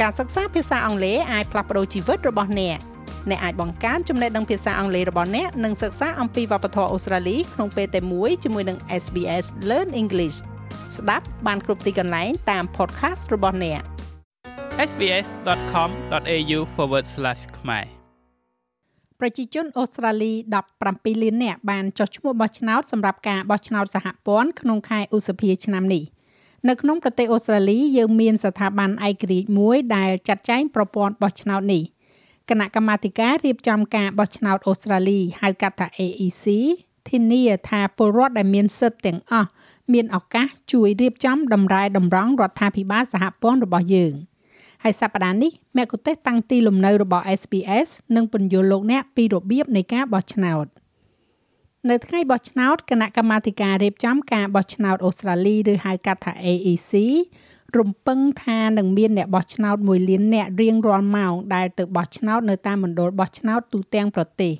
ការសិក្សាភាសាអង់គ្លេសអាចផ្លាស់ប្ដូរជីវិតរបស់អ្នកអ្នកអាចបង្កើនចំណេះដឹងភាសាអង់គ្លេសរបស់អ្នកនិងសិក្សាអំពីវប្បធម៌អូស្ត្រាលីក្នុងពេលតែមួយជាមួយនឹង SBS Learn English ស្ដាប់បានគ្រប់ទីកន្លែងតាម podcast របស់អ្នក sbs.com.au/ ខ្មែរប្រជាជនអូស្ត្រាលី17លាននាក់បានចុះឈ្មោះបោះឆ្នោតសម្រាប់ការបោះឆ្នោតសហព័ន្ធក្នុងខែឧសភាឆ្នាំនេះ។ នៅក្នុងប្រទេសអូស្ត្រាលីយើងមានស្ថាប័នឯករាជ្យមួយដែលចាត់ចែងប្រព័ន្ធបោះឆ្នោតនេះគណៈកម្មាធិការរៀបចំការបោះឆ្នោតអូស្ត្រាលីហៅកាត់ថា AEC ធានាថាពលរដ្ឋដែលមានសិទ្ធិទាំងអស់មានឱកាសជួយរៀបចំតម្រែតម្រង់រដ្ឋាភិបាលសហព័ន្ធរបស់យើងហើយសប្តាហ៍នេះមគ្គុទ្ទេសក៍តាំងទីលំនៅរបស់ SPS នឹងពន្យល់លោកអ្នកពីរបៀបនៃការបោះឆ្នោត។ នៅថ្ងៃបោះឆ្នោតគណៈកម្មាធិការរៀបចំការបោះឆ្នោតអូស្ត្រាលីឬហៅកាត់ថា AEC រំពឹងថានឹងមានអ្នកបោះឆ្នោត1លានអ្នករៀងរាល់ម៉ោងដែលទៅបោះឆ្នោតនៅតាមមណ្ឌលបោះឆ្នោតទូទាំងប្រទេស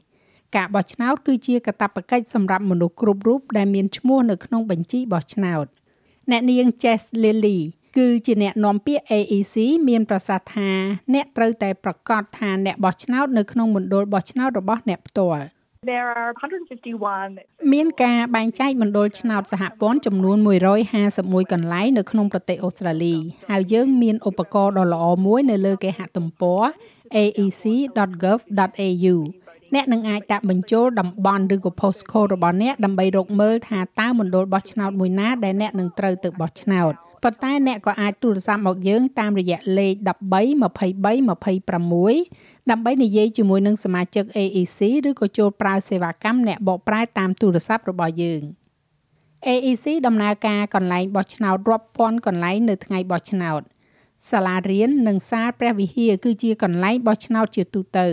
ការបោះឆ្នោតគឺជាកាតព្វកិច្ចសម្រាប់មនុស្សគ្រប់រូបដែលមានឈ្មោះនៅក្នុងបញ្ជីបោះឆ្នោតអ្នកនាង Jess Lily គឺជាអ្នកនាំពាក្យ AEC មានប្រសាសន៍ថាអ្នកត្រូវតែប្រកាសថាអ្នកបោះឆ្នោតនៅក្នុងមណ្ឌលបោះឆ្នោតរបស់អ្នកផ្ទាល់ There are 151មានការបែងចែកមណ្ឌលឆ្នោតសហព័ន្ធចំនួន151កន្លែងនៅក្នុងប្រទេសអូស្ត្រាលីហើយយើងមានឧបករណ៍ដ៏ល្អមួយនៅលើគេហទំព័រ aec.gov.au អ្នកនឹងអាចដាក់បញ្ចូលតំបន់ឬក៏ postcode របស់អ្នកដើម្បីរកមើលថាតើមណ្ឌលបោះឆ្នោតមួយណាដែលអ្នកនឹងត្រូវទៅបោះឆ្នោត។ ប៉ុន្តែអ្នកក៏អាចទូរស័ព្ទមកយើងតាមរយៈលេខ13 23 26ដើម្បីនិយាយជាមួយនឹងសមាជិក AEC ឬក៏ចូលប្រើសេវាកម្មអ្នកបកប្រែតាមទូរស័ព្ទរបស់យើង AEC ដំណើរការកន្លែងបោះឆ្នោតរាប់ពាន់កន្លែងនៅថ្ងៃបោះឆ្នោតសាលារៀននិងសាលព្រះវិហារគឺជាកន្លែងបោះឆ្នោតជាទូទៅ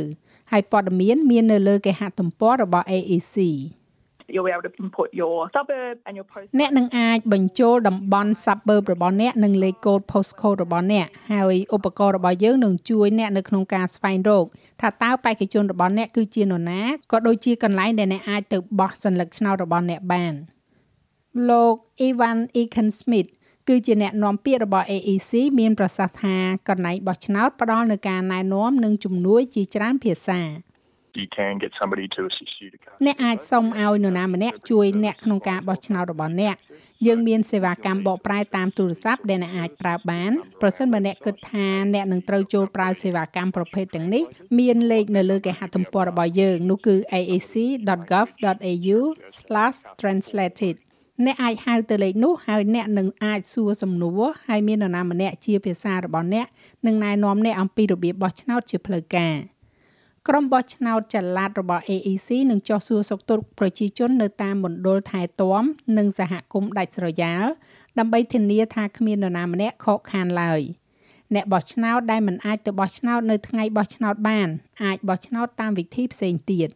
ហើយព័ត៌មានមាននៅលើគេហទំព័ររបស់ AEC you'll be able to input your suburb and your post អ្នកនឹងអាចបញ្ចូលតំបន់ suburb របស់អ្នកនិងលេខកូដ postcode របស់អ្នកហើយឧបករណ៍របស់យើងនឹងជួយអ្នកនៅក្នុងការស្វែងរកថាតើបេក្ខជនរបស់អ្នកគឺជានរណាក៏ដូចជាកន្លែងដែលអ្នកអាចទៅបោះសัญลักษณ์ឆ្នោតរបស់អ្នកបានលោក Evan Ekan Smith គឺជាអ្នកនាំពាក្យរបស់ AEC មានប្រសាសន៍ថាកន្លែងបោះឆ្នោតផ្ដល់នូវការណែនាំនិងជំនួយជាច្រើនភាសា you can get somebody to assist you to អ្នកអាចសុំឲ្យនរណាម្នាក់ជួយអ្នកក្នុងការបោះឆ្នោតរបស់អ្នកយើងមានសេវាកម្មបកប្រែតាមទូរស័ព្ទដែលអ្នកអាចប្រើបានប្រសិនបើអ្នកគិតថាអ្នកនឹងត្រូវចូលប្រើសេវាកម្មប្រភេទទាំងនេះមានលេខនៅលើគេហទំព័ររបស់យើងនោះគឺ aac.gov.au/translated អ្នកអាចហៅទៅលេខនោះហើយអ្នកនឹងអាចសួរសំណួរហើយមាននរណាម្នាក់ជាភាសារបស់អ្នកនឹងណែនាំអ្នកអំពីរបៀបបោះឆ្នោតជាផ្លូវការ។ ក្រុមបោះឆ្នោតចល័តរបស់ AEC នឹងចោះសួរសុខទុក្ខប្រជាជននៅតាមមណ្ឌលថែទាំនិងសហគមន៍ដាច់ស្រយាលដើម្បីធានាថាគ្មាននរណាម្នាក់ខកខានឡើយអ្នកបោះឆ្នោតដែលមិនអាចទៅបោះឆ្នោតនៅថ្ងៃបោះឆ្នោតបានអាចបោះឆ្នោតតាមវិធីផ្សេងទៀត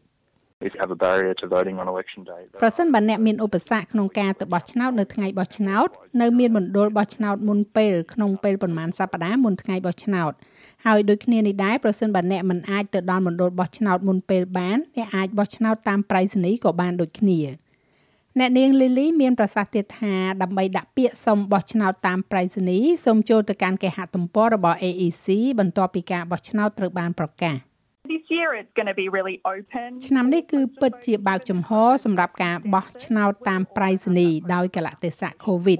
if you have a barrier to voting on election day ប្រសិនបើអ្នកមានឧបសគ្គក្នុងការទៅបោះឆ្នោតនៅថ្ងៃបោះឆ្នោតនៅមានមណ្ឌលបោះឆ្នោតមុនពេលក្នុងពេលប្រមាណសប្តាហ៍មុនថ្ងៃបោះឆ្នោតហើយដូចគ្នានេះដែរប្រសិនបើអ្នកមិនអាចទៅដល់មណ្ឌលបោះឆ្នោតមុនពេលបានអ្នកអាចបោះឆ្នោតតាមប្រៃសណីក៏បានដូចគ្នាអ្នកនាងលីលីមានប្រសាសន៍ទៀតថាដើម្បីដាក់ពាក្យសុំបោះឆ្នោតតាមប្រៃសណីសូមចូលទៅកាន់គេហទំព័ររបស់ AEC បន្ទាប់ពីការបោះឆ្នោតត្រូវបានប្រកាស This year it's going to be really open ឆ្នាំនេះគឺពិតជាបើកចំហសម្រាប់ការបោះឆ្នោតតាមប្រៃសណីដោយកលៈទេសៈ COVID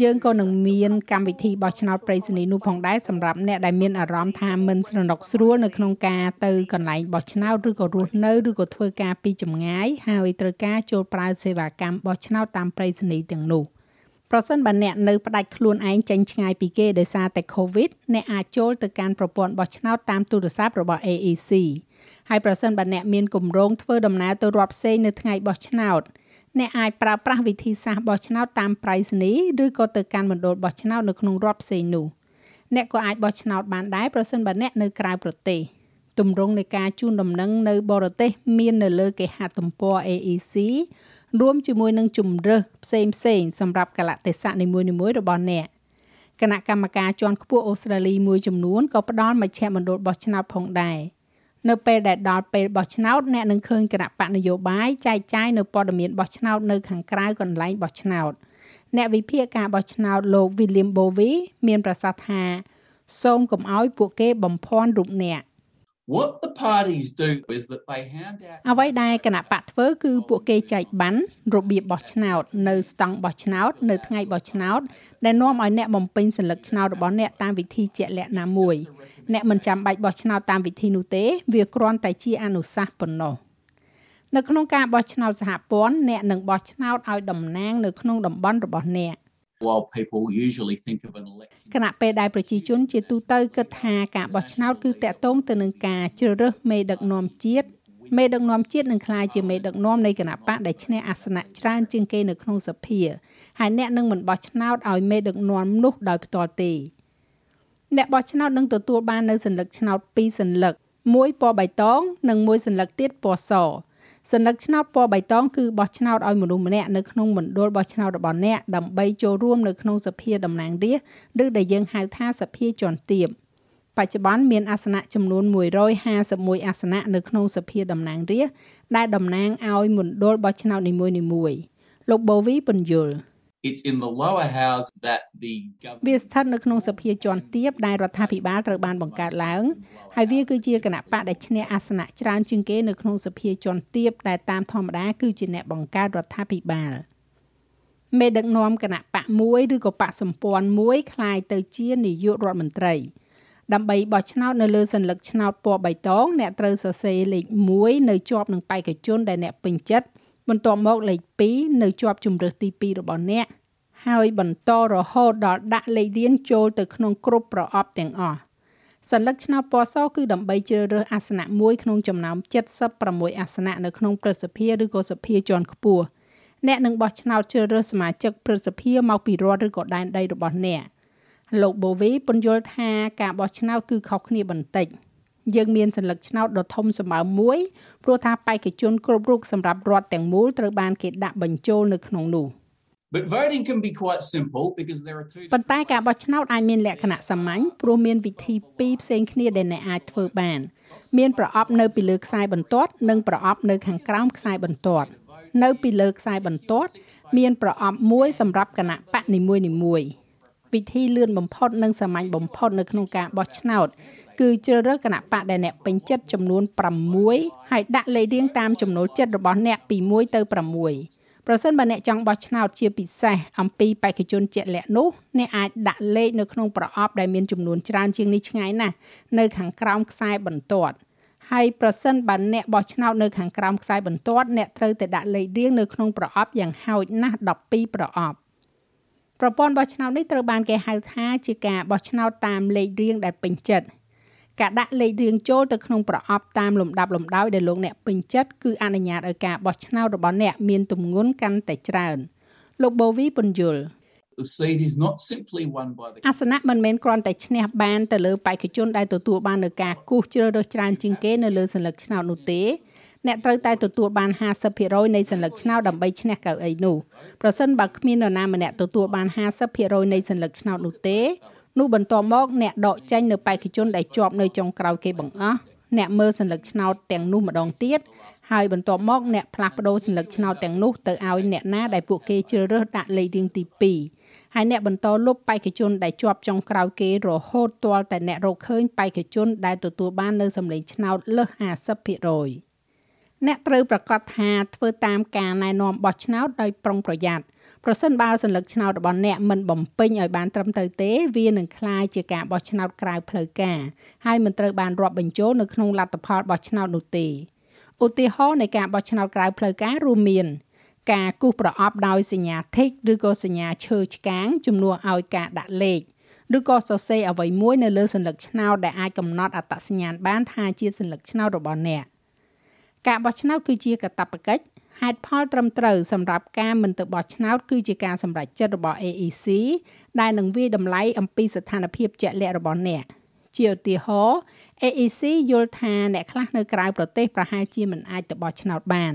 យើងក៏នឹងមានកម្មវិធីបោះឆ្នោតប្រៃសណីនោះផងដែរសម្រាប់អ្នកដែលមានអារម្មណ៍ថាមិនស្រណុកស្រួលនៅក្នុងការទៅកន្លែងបោះឆ្នោតឬក៏រស់នៅឬក៏ធ្វើការពីចម្ងាយហើយត្រូវការចូលប្រើសេវាកម្មបោះឆ្នោតតាមប្រៃសណីទាំងនោះប្រសិនបើអ្នកនៅផ្ដាច់ខ្លួនឯងចេញឆ្ងាយពីគេដោយសារតែ COVID អ្នកអាចចូលទៅកាន់ប្រព័ន្ធបោះឆ្នោតតាមទូរស័ព្ទរបស់ AEC ហើយប្រសិនបើអ្នកមានគម្រោងធ្វើដំណើរទៅរដ្ឋផ្សេងនៅថ្ងៃបោះឆ្នោតអ្នកអាចប្រើប្រាស់វិធីសាស្ត្របោះឆ្នោតតាមប្រៃសណីឬក៏ទៅកាន់មណ្ឌលបោះឆ្នោតនៅក្នុងរដ្ឋផ្សេងនោះអ្នកក៏អាចបោះឆ្នោតបានដែរប្រសិនបើអ្នកនៅក្រៅប្រទេសទម្រង់នៃការជូនដំណឹងនៅបរទេសមាននៅលើគេហទំព័រ AEC រួមជាមួយនឹងជំរើសផ្សេងផ្សេងសម្រាប់កលៈទេសៈនីមួយៗរបស់អ្នកគណៈកម្មការជាន់ខ្ពស់អូស្ត្រាលីមួយចំនួនក៏ផ្ដល់មជ្ឈមណ្ឌលបោះឆ្នោតផងដែរ។ នៅពេលដែលដល់ពេលបោះឆ្នោតអ្នកនឹងឃើញគណៈបកនយោបាយចែកចាយនៅព័ត៌មានបោះឆ្នោតនៅខាងក្រៅកន្លែងបោះឆ្នោតអ្នកវិភាគការបោះឆ្នោតលោក William Bowie មានប្រសាសន៍ថាសូមកុំឲ្យពួកគេបំភាន់រូបអ្នក What the parties do is that they hand out អ្វីដែលគណៈបកធ្វើគឺពួកគេចែកបានរបៀបបោះឆ្នោត នៅស្តង់បោះឆ្នោត នៅថ្ងៃបោះឆ្នោតដែលនាំឲ្យអ្នកបំពេញសញ្ញាឆ្នោតរបស់អ្នកតាមវិធីជាក់លាក់ណាមួយ អ្នកមិនចាំបាច់បោះឆ្នោតតាមវិធីនោះទេ វាគ្រាន់តែជាអនុសាសន៍ប៉ុណ្ណោះនៅក្នុងការបោះឆ្នោតសហព័ន្ធអ្នកនឹងបោះឆ្នោតឲ្យតំណាងនៅក្នុងតំបន់របស់អ្នក while people usually think of an election គណៈពេលដែលប្រជាជនជាទូទៅគិតថាការបោះឆ្នោតគឺតាក់ទងទៅនឹងការជ្រើសរើសមេដឹកនាំជាតិមេដឹកនាំជាតិនឹងក្លាយជាមេដឹកនាំនៃគណៈបកដែលឈ្នះអាសនៈច្រើនជាងគេនៅក្នុងសភាហើយអ្នកនឹងមិនបោះឆ្នោតឲ្យមេដឹកនាំនោះដោយផ្ទាល់ទេ អ្នកបោះឆ្នោតនឹងទទួលបាននៅសញ្ញាឆ្នោត2សញ្ញាមួយពណ៌បៃតងនិងមួយសញ្ញាទៀតពណ៌សសញ្ញាឆ្នោតពណ៌បៃតងគឺបោះឆ្នោតឲ្យមនុស្សម្នាក់នៅក្នុងមណ្ឌលបោះឆ្នោតរបស់អ្នកដើម្បីចូលរួមនៅក្នុងសភាតំណាងរាស្ត្រឬដែលយើងហៅថាសភាជាន់ទាបបច្ចុប្បន្នមានអាសនៈចំនួន151អាសនៈនៅក្នុងសភាតំណាងរាស្ត្រដែលតំណាងឲ្យមណ្ឌលបោះឆ្នោតនីមួយៗលោកបូវីពន្យល់ it's in the lower house that the វា government ស្ថិតនៅក្នុងសភាជាន់ទាបដែលរដ្ឋាភិបាលត្រូវបានបង្កើតឡើងហើយវាគឺជាគណៈបកដែលឈ្នះអាសនៈច្រើនជាងគេនៅក្នុងសភាជាន់ទាបដែលតាមធម្មតាគឺជាអ្នកបង្កើតរដ្ឋាភិបាលមេដឹកនាំគណៈបកមួយឬក៏បកសម្ព័ន្ធមួយคล้ายទៅជានាយករដ្ឋមន្ត្រីដើម្បីបោះឆ្នោតនៅលើសញ្ញាឆ្នោតពណ៌បៃតងអ្នកត្រូវសរសេរលេខ1នៅជាប់នឹងបេក្ខជនដែលអ្នកពេញចិត្ត បន្ទាប់មកលេខ2នៅជាប់ជំរើសទី2របស់អ្នកហើយបន្តរហូតដល់ដាក់លេខរៀងចូលទៅក្នុងគ្រប់ប្រអប់ទាំងអស់សញ្ញាឆ្នោតពណ៌សគឺដើម្បីជ្រើសរើសអាសនៈមួយក្នុងចំណោម76អាសនៈនៅក្នុងព្រឹទ្ធសភាឬក៏សភាជាន់ខ្ពស់អ្នកនឹងបោះឆ្នោតជ្រើសរើសសមាជិកព្រឹទ្ធសភាមកពីរដ្ឋឬក៏ដែនដីរបស់អ្នកលោកបូវីពន្យល់ថាការបោះឆ្នោតគឺខុសគ្នាបន្តិច យើងមានសញ្ញាឆ្នោតដ៏ធំសម្បើមមួយព្រោះថាបេក្ខជនគ្រប់រូបសម្រាប់រដ្ឋទាំងមូលត្រូវបានគេដាក់បញ្ចូលនៅក្នុងនោះ but voting can be quite simple because there are two ប៉ុន្តែការបោះឆ្នោតអាចមានលក្ខណៈសាមញ្ញព្រោះមានវិធីពីរផ្សេងគ្នាដែលអ្នកអាចធ្វើបាន មានប្រអប់នៅពីលើខ្សែបន្ទាត់និងប្រអប់នៅខាងក្រោមខ្សែបន្ទាត់នៅពីលើខ្សែបន្ទាត់មានប្រអប់មួយសម្រាប់គណៈបកនីមួយៗវិធីលឿនបំផុតនិងសាមញ្ញបំផុតនៅក្នុងការបោះឆ្នោត គឺជ្រើសរើសគណៈបកដែលអ្នកពេញចិត្តចំនួន6ហើយដាក់លេខរៀងតាមចំណូលចិត្តរបស់អ្នកពី1ទៅ6ប្រសិនបើអ្នកចង់បោះឆ្នោតជាពិសេសអំពីបេក្ខជនជាក់លាក់នោះអ្នកអាចដាក់លេខនៅក្នុងប្រអប់ដែលមានចំនួនច្រើនជាងនេះឆ្ងាយណាស់នៅខាងក្រោមខ្សែបន្ទាត់ហើយប្រសិនបើអ្នកបោះឆ្នោតនៅខាងក្រោមខ្សែបន្ទាត់អ្នកត្រូវតែដាក់លេខរៀងនៅក្នុងប្រអប់យ៉ាងហោចណាស់12ប្រអប់ប្រព័ន្ធបោះឆ្នោតនេះត្រូវបានគេហៅថាជាការបោះឆ្នោតតាមលេខរៀងដែលពេញចិត្ត ការដាក់លេខរៀងចូលទៅក្នុងប្រអប់តាមលំដាប់លំដោយដែលលោកអ្នកពេញចិត្តគឺអនុញ្ញាតឲ្យការបោះឆ្នោតរបស់អ្នកមានទម្ងន់កាន់តែច្រើនលោកបូវីពន្យល់ the seat is not simply won by the អាសនៈមិនមែនគ្រាន់តែឈ្នះបានទៅលើបេក្ខជនដែលទទួលបាននៅការគូសជ្រើសរើសច្រើនជាងគេនៅលើសញ្ញាឆ្នោតនោះទេអ្នកត្រូវតែទទួលបាន50%នៃសញ្ញាឆ្នោតដើម្បីឈ្នះកៅអីនោះប្រសិនបើគ្មាននរណាម្នាក់ទទួលបាន50%នៃសញ្ញាឆ្នោតនោះទេ នោះបន្ទាប់មកអ្នកដកចេញនៅបេក្ខជនដែលជាប់នៅចុងក្រោយគេបង្អស់អ្នកមើលសញ្ញាឆ្នោតទាំងនោះម្ដងទៀតហើយបន្ទាប់មកអ្នកផ្លាស់ប្ដូរសញ្ញាឆ្នោតទាំងនោះទៅឲ្យអ្នកណាដែលពួកគេជ្រើសរើសដាក់លេខរៀងទី2ហើយអ្នកបន្តលុបបេក្ខជនដែលជាប់ចុងក្រោយគេរហូតទាល់តែអ្នករកឃើញបេក្ខជនដែលទទួលបាននៅសម្លេងឆ្នោតលើស50%អ្នកត្រូវប្រកាសថាធ្វើតាមការណែនាំបោះឆ្នោតដោយប្រុងប្រយ័ត្ន ប្រសិនបើសញ្ញាឆ្នោតរបស់អ្នកមិនបំពេញឲ្យបានត្រឹមត្រូវទេវានឹងក្លាយជាការបោះឆ្នោតក្រៅផ្លូវការហើយមិនត្រូវបានរាប់បញ្ចូលនៅក្នុងលទ្ធផលបោះឆ្នោតនោះទេឧទាហរណ៍នៃការបោះឆ្នោតក្រៅផ្លូវការរួមមានការគូសប្រអប់ដោយសញ្ញា tick ឬក៏សញ្ញាឈើឆ្កាងជំនួសឲ្យការដាក់លេខឬក៏សរសេរអ្វីមួយនៅលើសញ្ញាឆ្នោតដែលអាចកំណត់អត្តសញ្ញាណបានថាជាសញ្ញាឆ្នោតរបស់អ្នកការបោះឆ្នោតគឺជាកាតព្វកិច្ច ហេតុផលត្រឹមត្រូវសម្រាប់ការមិនទៅបោះឆ្នោតគឺជាការសម្រេចចិត្តរបស់ AEC ដែលនឹងវាយតម្លៃអំពីស្ថានភាពជាក់លាក់របស់អ្នកជាឧទាហរណ៍ AEC យល់ថាអ្នកខ្លះនៅក្រៅប្រទេសប្រហែលជាមិនអាចទៅបោះឆ្នោតបាន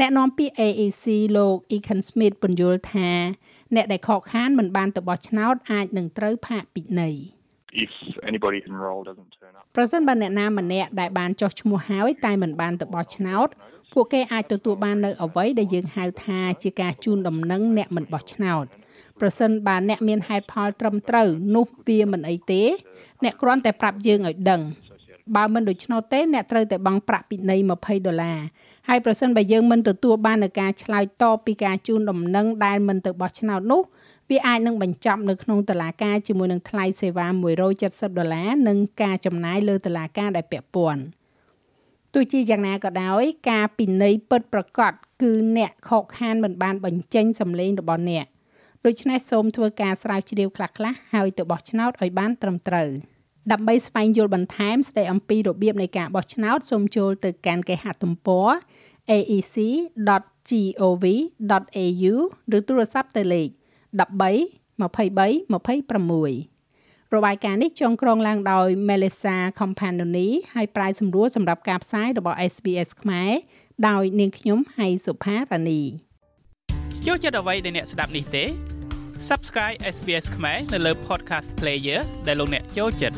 អ្នកនាំពាក្យ AEC លោក Ekan Smith ពន្យល់ថា អ្នកដែលខកខានមិនបានទៅបោះឆ្នោតអាចនឹងត្រូវផាកពិន័យ If anybody enrolled doesn't turn up, ប្រសិនបើអ្នកណាម្នាក់ដែលបានចុះឈ្មោះហើយតែមិនបានទៅបោះឆ្នោតពួកគេអាចទទួលបាននៅអ្វីដែលយើងហៅថាជាការជូនដំណឹងអ្នកមិនបោះឆ្នោតប្រសិនបើអ្នកមានហេតុផលត្រឹមត្រូវនោះវាមិនអីទេ អ្នកគ្រាន់តែប្រាប់យើងឲ្យដឹងបើមិនដូច្នោះទេអ្នកត្រូវតែបង់ប្រាក់ពិន័យ20ដុល្លារហើយប្រសិនបើយើងមិនទទួលបាននូវការឆ្លើយតបពីការជូនដំណឹងដែលមិនទៅបោះឆ្នោតនោះ វាអាចនឹងបញ្ចប់នៅក្នុងតុលាការជាមួយនឹងថ្លៃសេវា170ដុល្លារនិងការចំណាយលើតុលាការដែលពាក់ព័ន្ធទោះជាយ៉ាងណាក៏ដោយ ការពិន័យពិតប្រកបគឺអ្នកខកខានមិនបានបញ្ចេញសម្លេងរបស់អ្នកដូច្នេះសូមធ្វើការស្រាវជ្រាវខ្លះៗហើយទៅបោះឆ្នោតឲ្យបានត្រឹមត្រូវដើម្បីស្វែងយល់បន្ថែមស្ដីអំពីរបៀបនៃការបោះឆ្នោតសូមចូលទៅកាន់គេហទំព័រ aec.gov.au ឬទូរស័ព្ទទៅលេខ 13 23 26របាយការណ៍នេះចងក្រងឡើងដោយ Melissa Companoni ហើយប្រាយសម្រួលសម្រាប់ការផ្សាយរបស់ SBS ខ្មែរដោយនាងខ្ញុំហៃសុផារ៉ានីចូលចិត្តអ្វីដែលអ្នកស្ដាប់នេះទេ Subscribe SBS ខ្មែរនៅលើ Podcast Player ដែលលោកអ្នកចូលចិត្ត